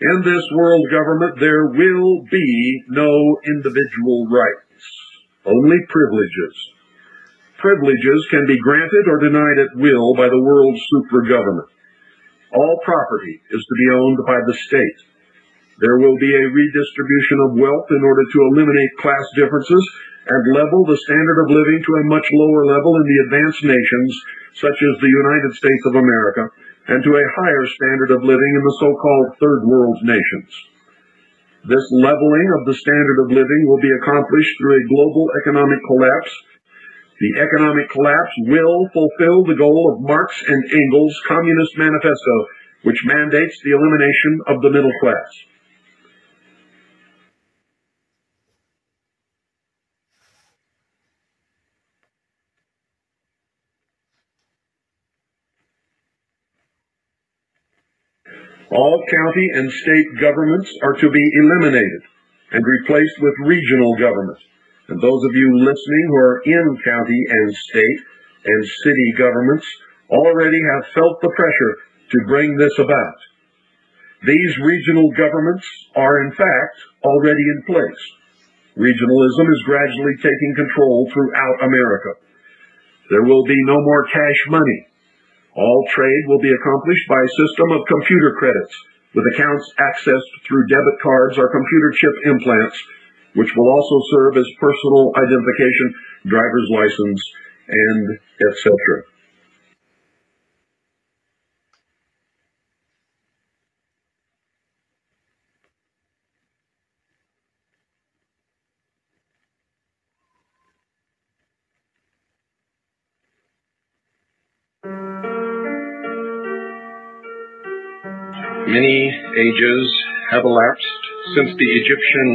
In this world government, there will be no individual rights, only privileges. Privileges can be granted or denied at will by the world's super government. All property is to be owned by the state. There will be a redistribution of wealth in order to eliminate class differences and level the standard of living to a much lower level in the advanced nations, such as the United States of America, and to a higher standard of living in the so-called third world nations. This leveling of the standard of living will be accomplished through a global economic collapse. The economic collapse will fulfill the goal of Marx and Engels' Communist Manifesto, which mandates the elimination of the middle class. All county and state governments are to be eliminated and replaced with regional governments. And those of you listening who are in county and state and city governments already have felt the pressure to bring this about. These regional governments are in fact already in place. Regionalism is gradually taking control throughout America. There will be no more cash money. All trade will be accomplished by a system of computer credits with accounts accessed through debit cards or computer chip implants, which will also serve as personal identification, driver's license, and etc. Many ages have elapsed since the Egyptian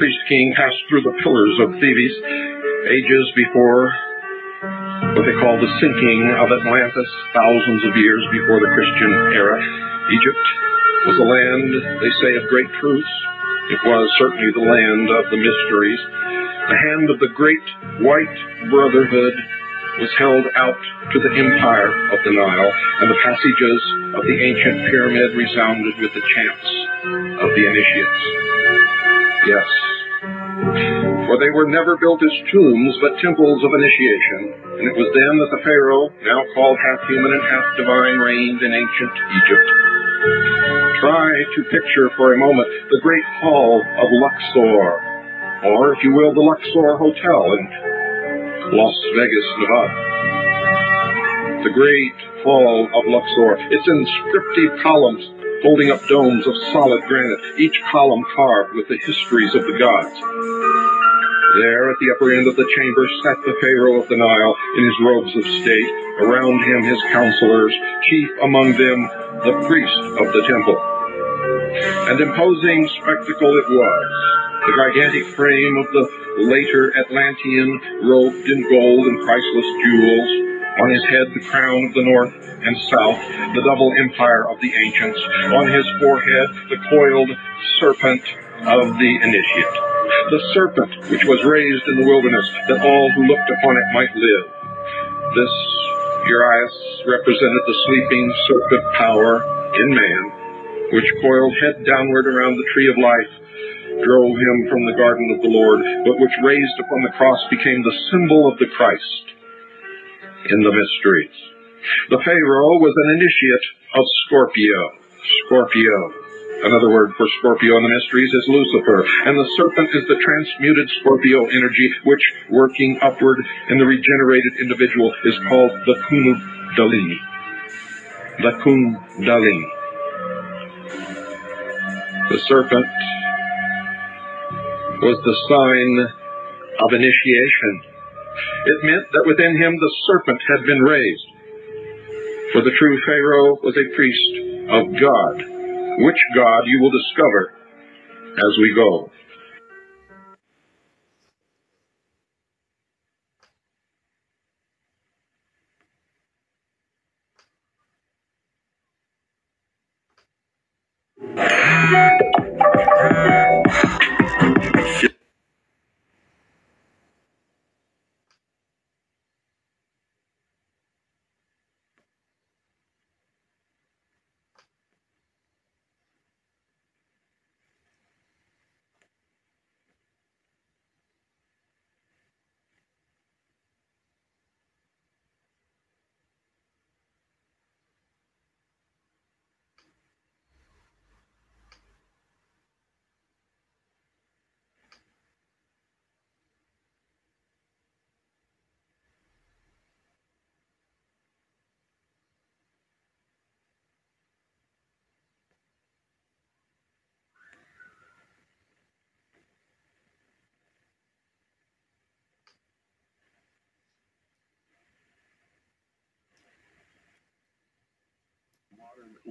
priest king passed through the pillars of Thebes, ages before what they call the sinking of Atlantis, thousands of years before the Christian era. Egypt was a land, they say, of great truths. It was certainly the land of the mysteries. The hand of the great white brotherhood was held out to the empire of the Nile, and the passages of the ancient pyramid resounded with the chants of the initiates. Yes, for they were never built as tombs, but temples of initiation, and it was then that the Pharaoh, now called half human and half divine, reigned in ancient Egypt. Try to picture for a moment the great hall of Luxor, or, if you will, the Luxor Hotel in Las Vegas, Nevada. The great hall of Luxor, its inscriptive columns holding up domes of solid granite, each column carved with the histories of the gods. There, at the upper end of the chamber, sat the Pharaoh of the Nile in his robes of state, around him his counselors, chief among them the priest of the temple. An imposing spectacle it was, the gigantic frame of the later Atlantean, robed in gold and priceless jewels, on his head the crown of the north and south, the double empire of the ancients, on his forehead the coiled serpent of the initiate, the serpent which was raised in the wilderness that all who looked upon it might live. This Uraeus represented the sleeping serpent power in man, which coiled head downward around the tree of life drove him from the garden of the Lord, but which raised upon the cross became the symbol of the Christ in the mysteries. The Pharaoh was an initiate of Scorpio. Scorpio. Another word for Scorpio in the mysteries is Lucifer, and the serpent is the transmuted Scorpio energy, which, working upward in the regenerated individual, is called the Kundalini. The Kundalini. The serpent was the sign of initiation. It meant that within him the serpent had been raised. For the true Pharaoh was a priest of God, which God you will discover as we go.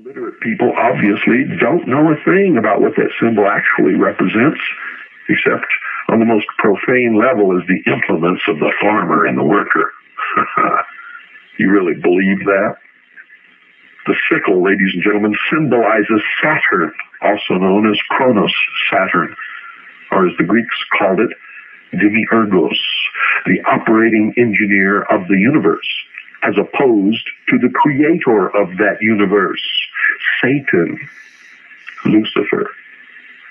Literate people obviously don't know a thing about what that symbol actually represents, except on the most profane level as the implements of the farmer and the worker. you really believe that? The sickle, ladies and gentlemen, symbolizes Saturn, also known as Kronos, Saturn, or as the Greeks called it, Demiurgos, the operating engineer of the universe, as opposed to the creator of that universe, Satan, Lucifer.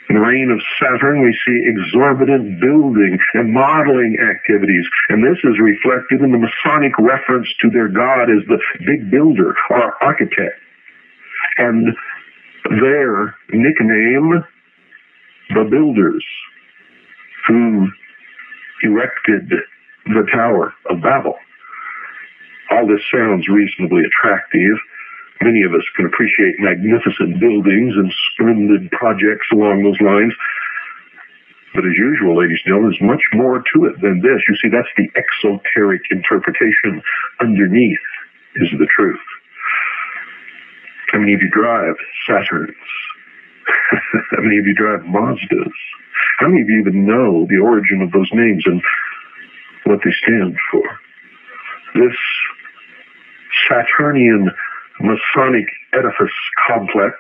In the reign of Saturn, we see exorbitant building and modeling activities, and this is reflected in the Masonic reference to their god as the big builder or architect. And their nickname, the Builders, who erected the Tower of Babel. All this sounds reasonably attractive. Many of us can appreciate magnificent buildings and splendid projects along those lines. But as usual, ladies and gentlemen, there's much more to it than this. You see, that's the exoteric interpretation. Underneath is the truth. How many of you drive Saturns? How many of you drive Mazdas? How many of you even know the origin of those names and what they stand for? This Saturnian Masonic edifice complex,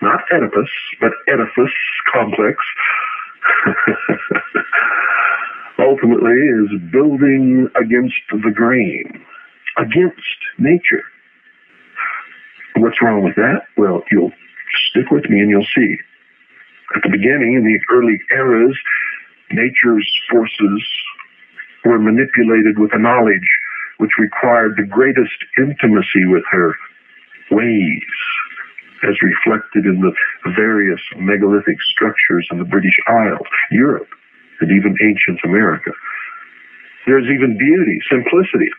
not Oedipus, but edifice complex, ultimately is building against the grain, against nature. What's wrong with that? Well, you'll stick with me and you'll see. At the beginning, in the early eras, nature's forces were manipulated with a knowledge which required the greatest intimacy with her ways, as reflected in the various megalithic structures in the British Isles, Europe, and even ancient America. There's even beauty, simplicity,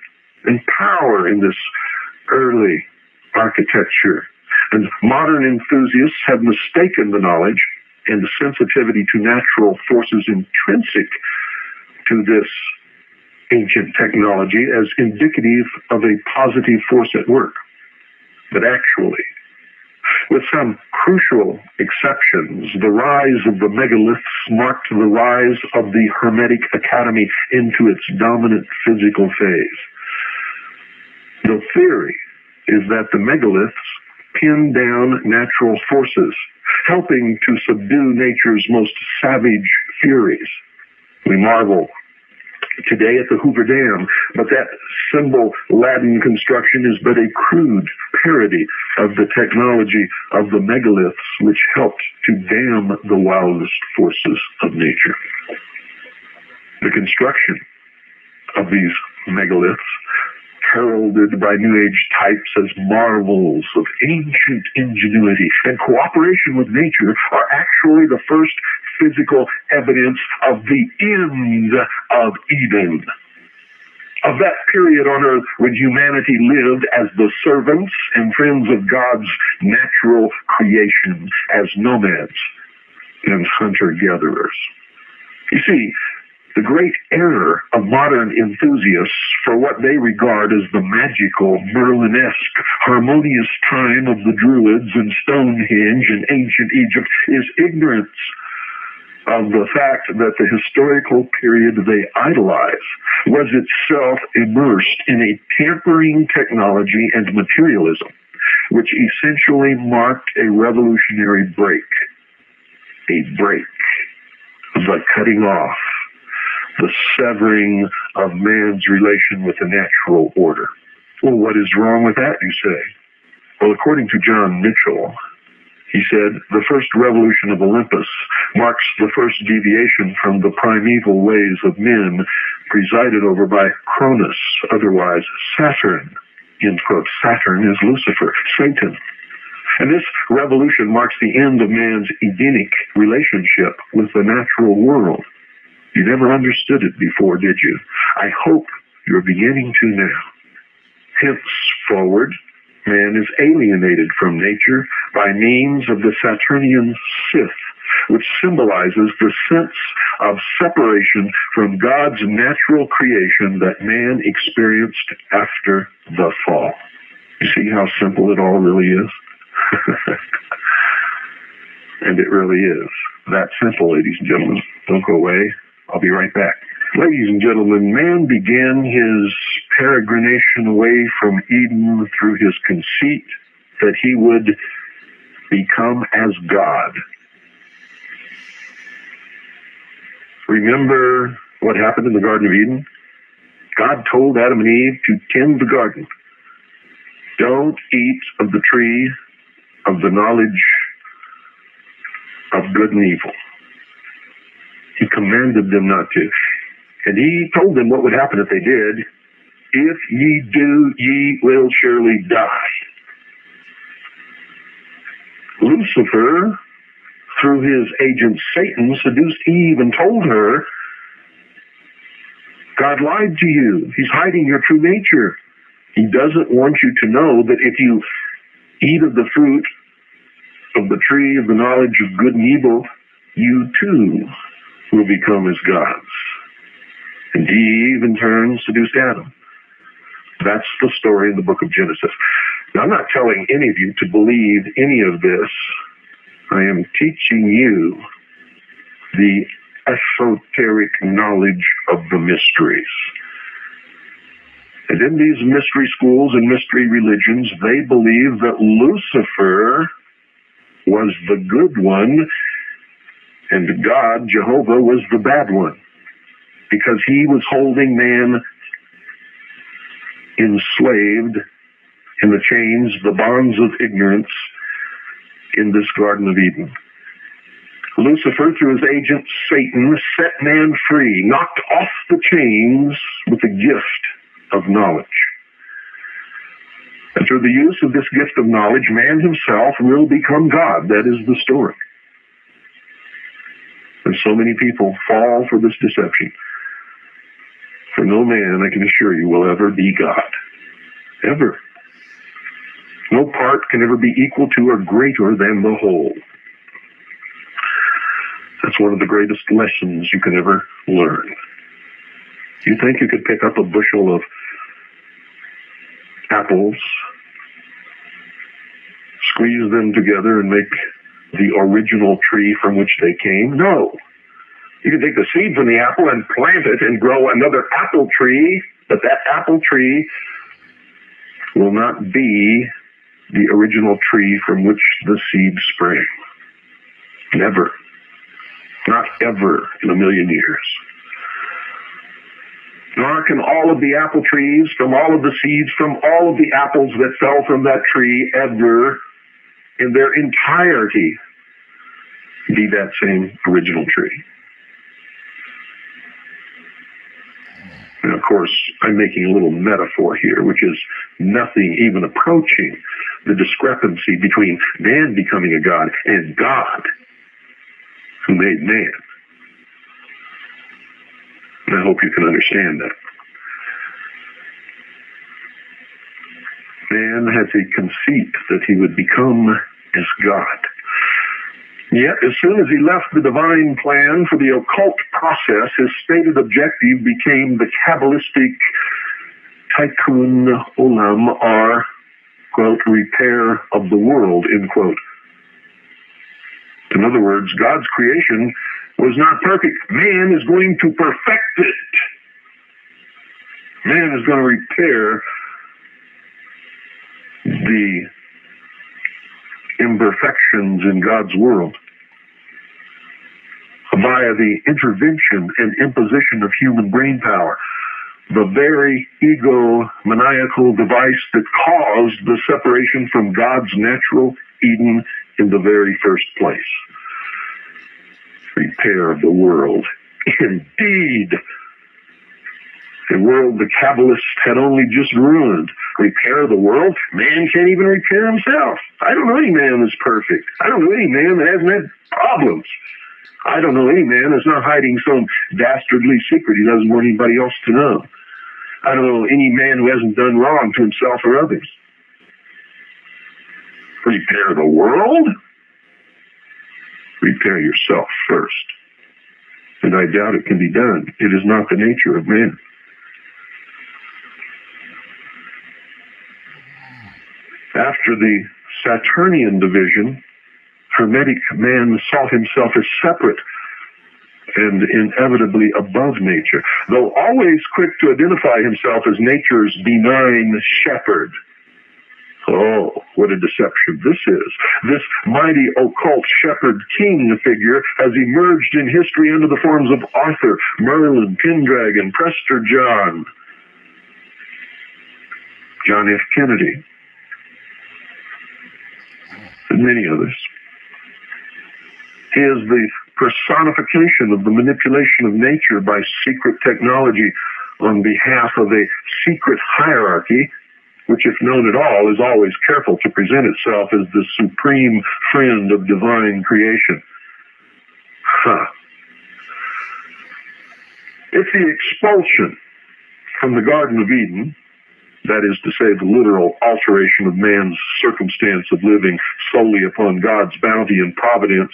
and power in this early architecture. And modern enthusiasts have mistaken the knowledge and the sensitivity to natural forces intrinsic to this ancient technology as indicative of a positive force at work. But actually, with some crucial exceptions, the rise of the megaliths marked the rise of the Hermetic Academy into its dominant physical phase. The theory is that the megaliths pin down natural forces, helping to subdue nature's most savage furies. We marvel today at the Hoover Dam, but that symbol Latin construction is but a crude parody of the technology of the megaliths which helped to dam the wildest forces of nature. The construction of these megaliths heralded by New Age types as marvels of ancient ingenuity and cooperation with nature are actually the first physical evidence of the end of Eden. Of that period on earth when humanity lived as the servants and friends of God's natural creation as nomads and hunter-gatherers. You see, the great error of modern enthusiasts for what they regard as the magical, Merlinesque, harmonious time of the Druids and Stonehenge in ancient Egypt is ignorance of the fact that the historical period they idolize was itself immersed in a tampering technology and materialism, which essentially marked a revolutionary break. A break. The cutting off the severing of man's relation with the natural order. Well, what is wrong with that, you say? Well, according to John Michell, he said, the first revolution of Olympus marks the first deviation from the primeval ways of men presided over by Cronus, otherwise Saturn. End quote. Saturn is Lucifer, Satan. And this revolution marks the end of man's Edenic relationship with the natural world. You never understood it before, did you? I hope you're beginning to now. Henceforward, man is alienated from nature by means of the Saturnian scythe, which symbolizes the sense of separation from God's natural creation that man experienced after the fall. You see, how simple it all really is? and it really is. That simple, ladies and gentlemen. Don't go away. I'll be right back. Ladies and gentlemen, man began his peregrination away from Eden through his conceit that he would become as God. Remember what happened in the Garden of Eden? God told Adam and Eve to tend the garden. Don't eat of the tree of the knowledge of good and evil. He commanded them not to. And he told them what would happen if they did. If ye do, ye will surely die. Lucifer, through his agent Satan, seduced Eve and told her, God lied to you. He's hiding your true nature. He doesn't want you to know that if you eat of the fruit of the tree of the knowledge of good and evil, you too will become as gods. And Eve, in turn, seduced Adam. That's the story in the book of Genesis. Now, I'm not telling any of you to believe any of this. I am teaching you the esoteric knowledge of the mysteries. And in these mystery schools and mystery religions, they believe that Lucifer was the good one and God, Jehovah, was the bad one because he was holding man enslaved in the chains, the bonds of ignorance in this Garden of Eden. Lucifer, through his agent Satan, set man free, knocked off the chains with the gift of knowledge. And through the use of this gift of knowledge, man himself will become God. That is the story. So many people fall for this deception. For no man, I can assure you, will ever be God. Ever. No part can ever be equal to or greater than the whole. That's one of the greatest lessons you can ever learn. You think you could pick up a bushel of apples, squeeze them together and make the original tree from which they came? No. You can take the seed from the apple and plant it and grow another apple tree, but that apple tree will not be the original tree from which the seed sprang. Never. Not ever in a million years. Nor can all of the apple trees from all of the seeds from all of the apples that fell from that tree ever in their entirety be that same original tree. And of course, I'm making a little metaphor here, which is nothing even approaching the discrepancy between man becoming a God and God who made man. And I hope you can understand that. Man has a conceit that he would become as God. Yet, as soon as he left the divine plan for the occult process, his stated objective became the Kabbalistic tikkun olam, or, quote, repair of the world, end quote. In other words, God's creation was not perfect. Man is going to perfect it. Man is going to repair the imperfections in God's world via the intervention and imposition of human brain power. The very egomaniacal device that caused the separation from God's natural Eden in the very first place. Repair of the world. Indeed, a world the Kabbalists had only just ruined. Repair the world? Man can't even repair himself. I don't know any man that's perfect. I don't know any man that hasn't had problems. I don't know any man that's not hiding some dastardly secret he doesn't want anybody else to know. I don't know any man who hasn't done wrong to himself or others. Repair the world? Repair yourself first. And I doubt it can be done. It is not the nature of man. After the Saturnian division, Hermetic man saw himself as separate and inevitably above nature, though always quick to identify himself as nature's benign shepherd. Oh, what a deception this is. This mighty occult shepherd king figure has emerged in history under the forms of Arthur, Merlin, Pendragon, Prester John, John F. Kennedy, and many others. Is the personification of the manipulation of nature by secret technology on behalf of a secret hierarchy, which, if known at all, is always careful to present itself as the supreme friend of divine creation. Huh. If the expulsion from the Garden of Eden that is to say, the literal alteration of man's circumstance of living solely upon God's bounty and providence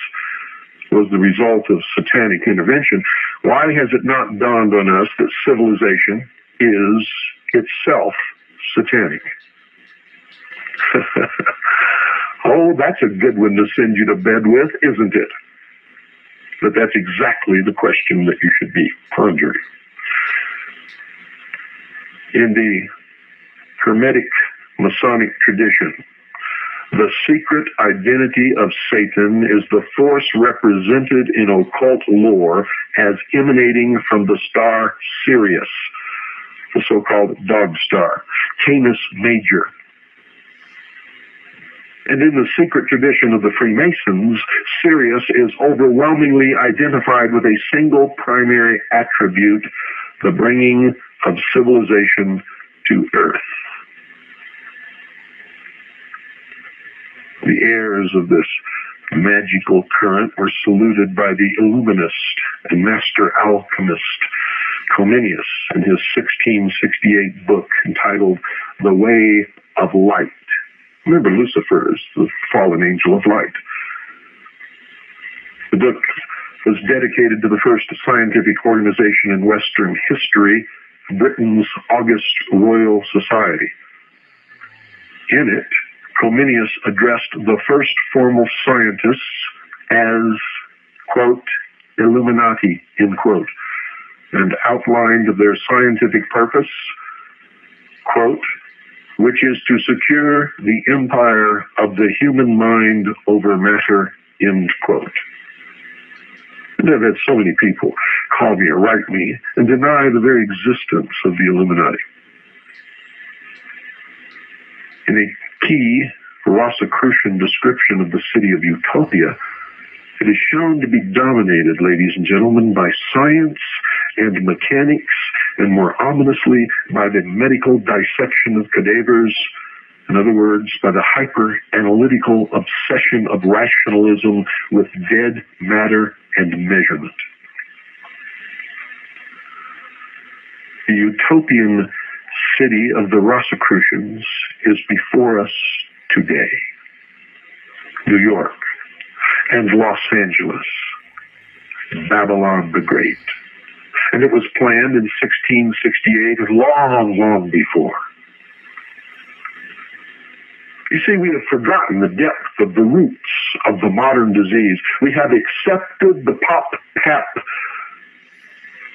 was the result of satanic intervention, why has it not dawned on us that civilization is itself satanic? oh, that's a good one to send you to bed with, isn't it? But that's exactly the question that you should be pondering. In the Hermetic Masonic tradition. The secret identity of Satan is the force represented in occult lore as emanating from the star Sirius, the so-called dog star, Canis Major. And in the secret tradition of the Freemasons, Sirius is overwhelmingly identified with a single primary attribute, the bringing of civilization to earth. The heirs of this magical current were saluted by the Illuminist and master alchemist Comenius in his 1668 book entitled The Way of Light. Remember, Lucifer is the fallen angel of light. The book was dedicated to the first scientific organization in Western history, Britain's August Royal Society. In it, Comenius addressed the first formal scientists as, quote, Illuminati, end quote, and outlined their scientific purpose, quote, which is to secure the empire of the human mind over matter, end quote. And I've had so many people call me or write me and deny the very existence of the Illuminati. In a key Rosicrucian description of the city of Utopia, it is shown to be dominated, ladies and gentlemen, by science and mechanics, and more ominously, by the medical dissection of cadavers. In other words, by the hyper-analytical obsession of rationalism with dead matter and measurement. The utopian city of the Rosicrucians is before us today. New York and Los Angeles, Babylon the Great. And it was planned in 1668, long, long before. You see, we have forgotten the depth of the roots of the modern disease. We have accepted the pop pap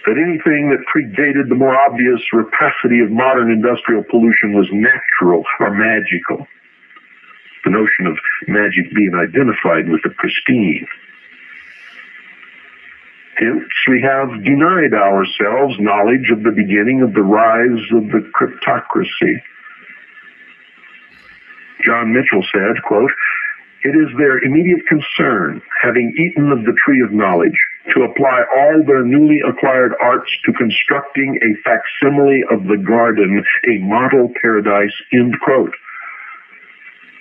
that anything that predated the more obvious rapacity of modern industrial pollution was natural or magical. The notion of magic being identified with the pristine. Hence, we have denied ourselves knowledge of the beginning of the rise of the cryptocracy. John Michell said, quote, it is their immediate concern, having eaten of the tree of knowledge, to apply all their newly acquired arts to constructing a facsimile of the garden, a model paradise, end quote.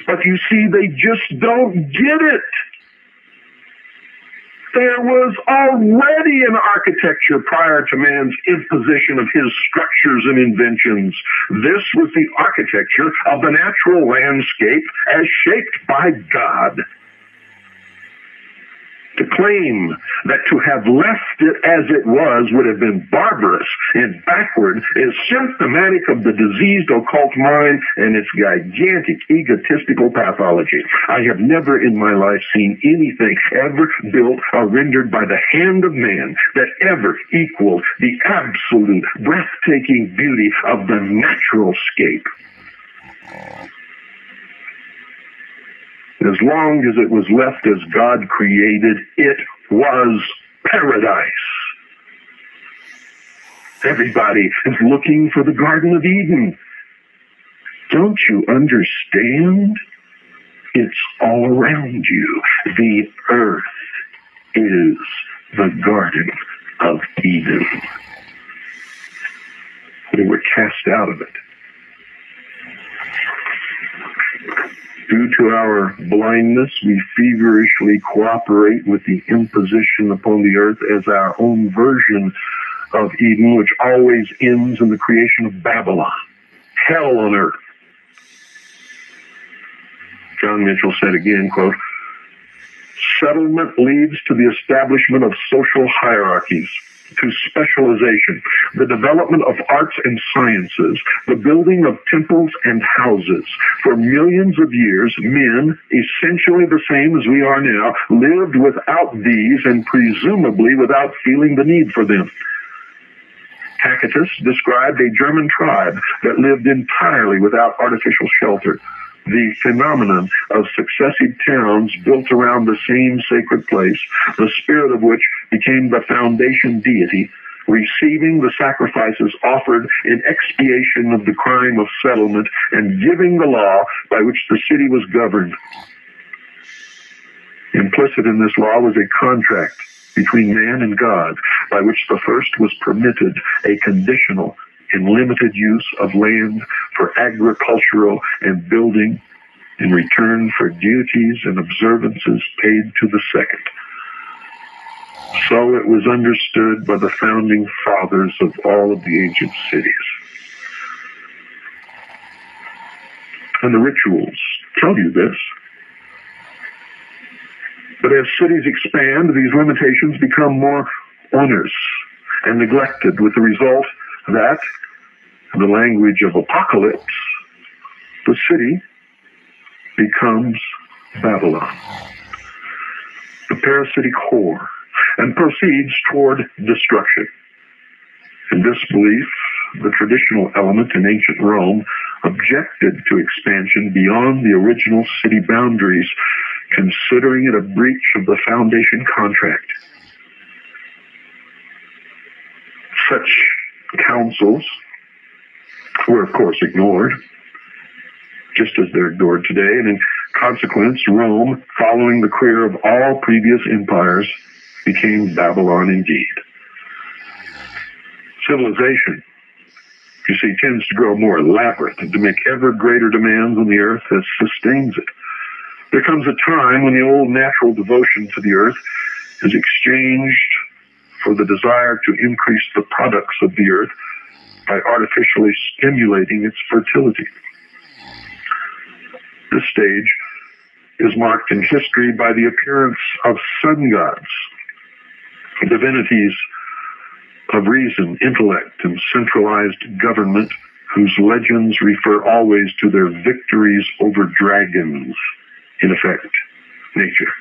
But you see, they just don't get it. There was already an architecture prior to man's imposition of his structures and inventions. This was the architecture of the natural landscape as shaped by God. To claim that to have left it as it was would have been barbarous and backward is symptomatic of the diseased occult mind and its gigantic egotistical pathology. I have never in my life seen anything ever built or rendered by the hand of man that ever equaled the absolute breathtaking beauty of the natural scape. As long as it was left as God created, it was paradise. Everybody is looking for the Garden of Eden. Don't you understand? It's all around you. The earth is the Garden of Eden. They were cast out of it. Due to our blindness, we feverishly cooperate with the imposition upon the earth as our own version of Eden, which always ends in the creation of Babylon. Hell on earth. John Michell said again, quote, settlement leads to the establishment of social hierarchies to specialization, the development of arts and sciences, the building of temples and houses. For millions of years, men, essentially the same as we are now, lived without these and presumably without feeling the need for them. Tacitus described a German tribe that lived entirely without artificial shelter the phenomenon of successive towns built around the same sacred place, the spirit of which became the foundation deity, receiving the sacrifices offered in expiation of the crime of settlement and giving the law by which the city was governed. Implicit in this law was a contract between man and God by which the first was permitted a conditional in limited use of land for agricultural and building in return for duties and observances paid to the second. So it was understood by the founding fathers of all of the ancient cities. And the rituals tell you this. But as cities expand, these limitations become more onerous and neglected with the result that, the language of apocalypse, the city becomes Babylon, the parasitic whore, and proceeds toward destruction. In this belief, the traditional element in ancient Rome objected to expansion beyond the original city boundaries, considering it a breach of the foundation contract. Such councils were, of course, ignored, just as they're ignored today, and in consequence, Rome, following the career of all previous empires, became Babylon indeed. Civilization, you see, tends to grow more elaborate and to make ever greater demands on the earth that sustains it. There comes a time when the old natural devotion to the earth is exchanged for the desire to increase the products of the earth by artificially stimulating its fertility. This stage is marked in history by the appearance of sun gods, divinities of reason, intellect, and centralized government whose legends refer always to their victories over dragons, in effect, nature.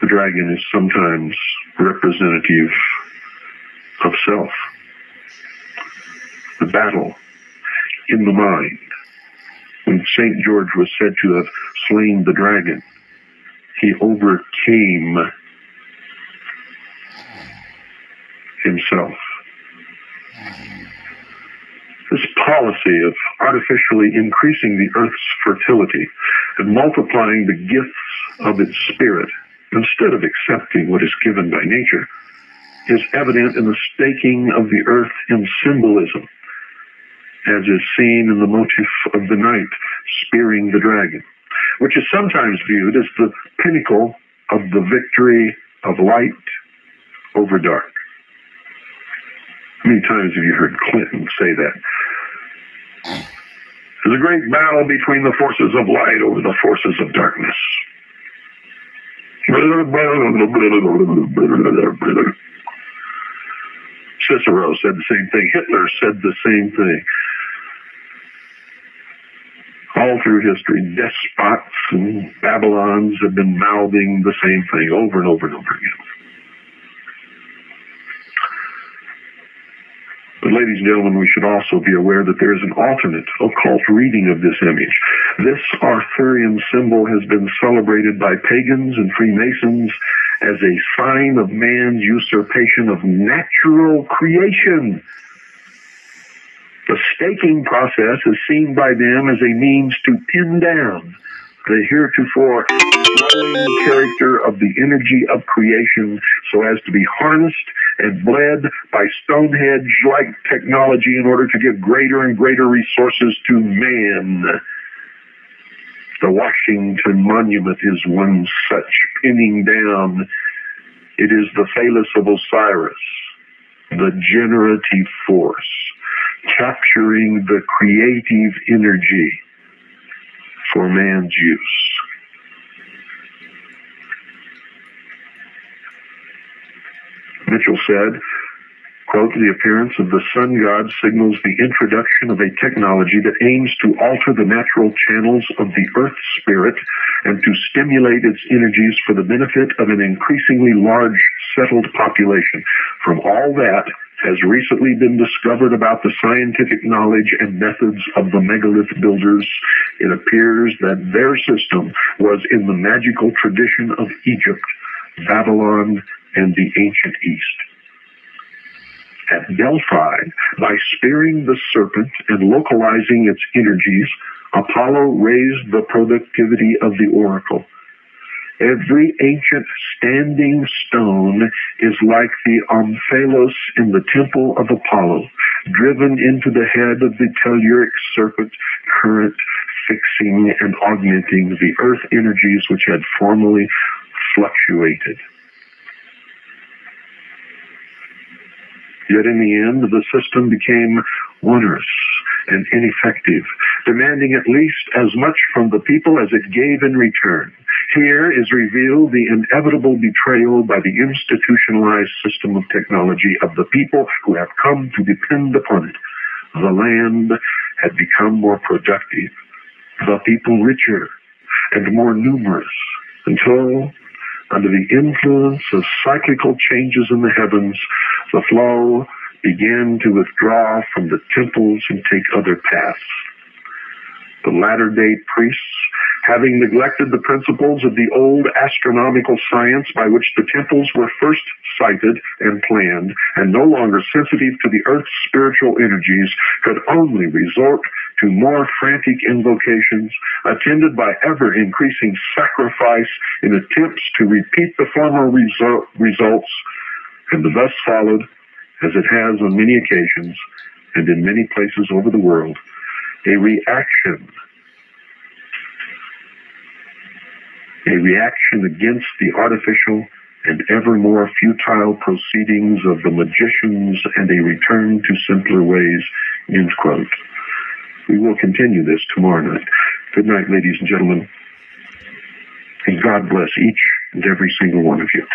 The dragon is sometimes representative of self. The battle in the mind. When St. George was said to have slain the dragon, he overcame himself. This policy of artificially increasing the earth's fertility and multiplying the gifts of its spirit instead of accepting what is given by nature is evident in the staking of the earth in symbolism, as is seen in the motif of the knight spearing the dragon, which is sometimes viewed as the pinnacle of the victory of light over dark. How many times have you heard Clinton say that? There's a great battle between the forces of light over the forces of darkness. Cicero said the same thing. Hitler said the same thing. All through history, despots and Babylons have been mouthing the same thing over and over and over again. But ladies and gentlemen, we should also be aware that there is an alternate occult reading of this image. This Arthurian symbol has been celebrated by pagans and Freemasons as a sign of man's usurpation of natural creation. The staking process is seen by them as a means to pin down the heretofore flowing character of the energy of creation so as to be harnessed and bled by Stonehenge-like technology in order to give greater and greater resources to man. The Washington Monument is one such pinning down. It is the phallus of Osiris, the generative force, capturing the creative energy for man's use. Michell said, quote, the appearance of the sun god signals the introduction of a technology that aims to alter the natural channels of the earth spirit and to stimulate its energies for the benefit of an increasingly large settled population. From all that has recently been discovered about the scientific knowledge and methods of the megalith builders, it appears that their system was in the magical tradition of Egypt, Babylon, and the ancient East. At Delphi, by spearing the serpent and localizing its energies, Apollo raised the productivity of the oracle. Every ancient standing stone is like the omphalos in the temple of Apollo, driven into the head of the telluric serpent current, fixing and augmenting the earth energies which had formerly fluctuated. Yet in the end, the system became onerous and ineffective, demanding at least as much from the people as it gave in return. Here is revealed the inevitable betrayal by the institutionalized system of technology of the people who have come to depend upon it. The land had become more productive, the people richer and more numerous, until under the influence of cyclical changes in the heavens, the flow began to withdraw from the temples and take other paths. The latter day priests, having neglected the principles of the old astronomical science by which the temples were first sighted and planned, and no longer sensitive to the earth's spiritual energies, could only resort to more frantic invocations, attended by ever increasing sacrifice in attempts to repeat the former result, results, and the thus followed, as it has on many occasions and in many places over the world, a reaction a reaction against the artificial and ever more futile proceedings of the magicians and a return to simpler ways, end quote. We will continue this tomorrow night. Good night, ladies and gentlemen. And God bless each and every single one of you.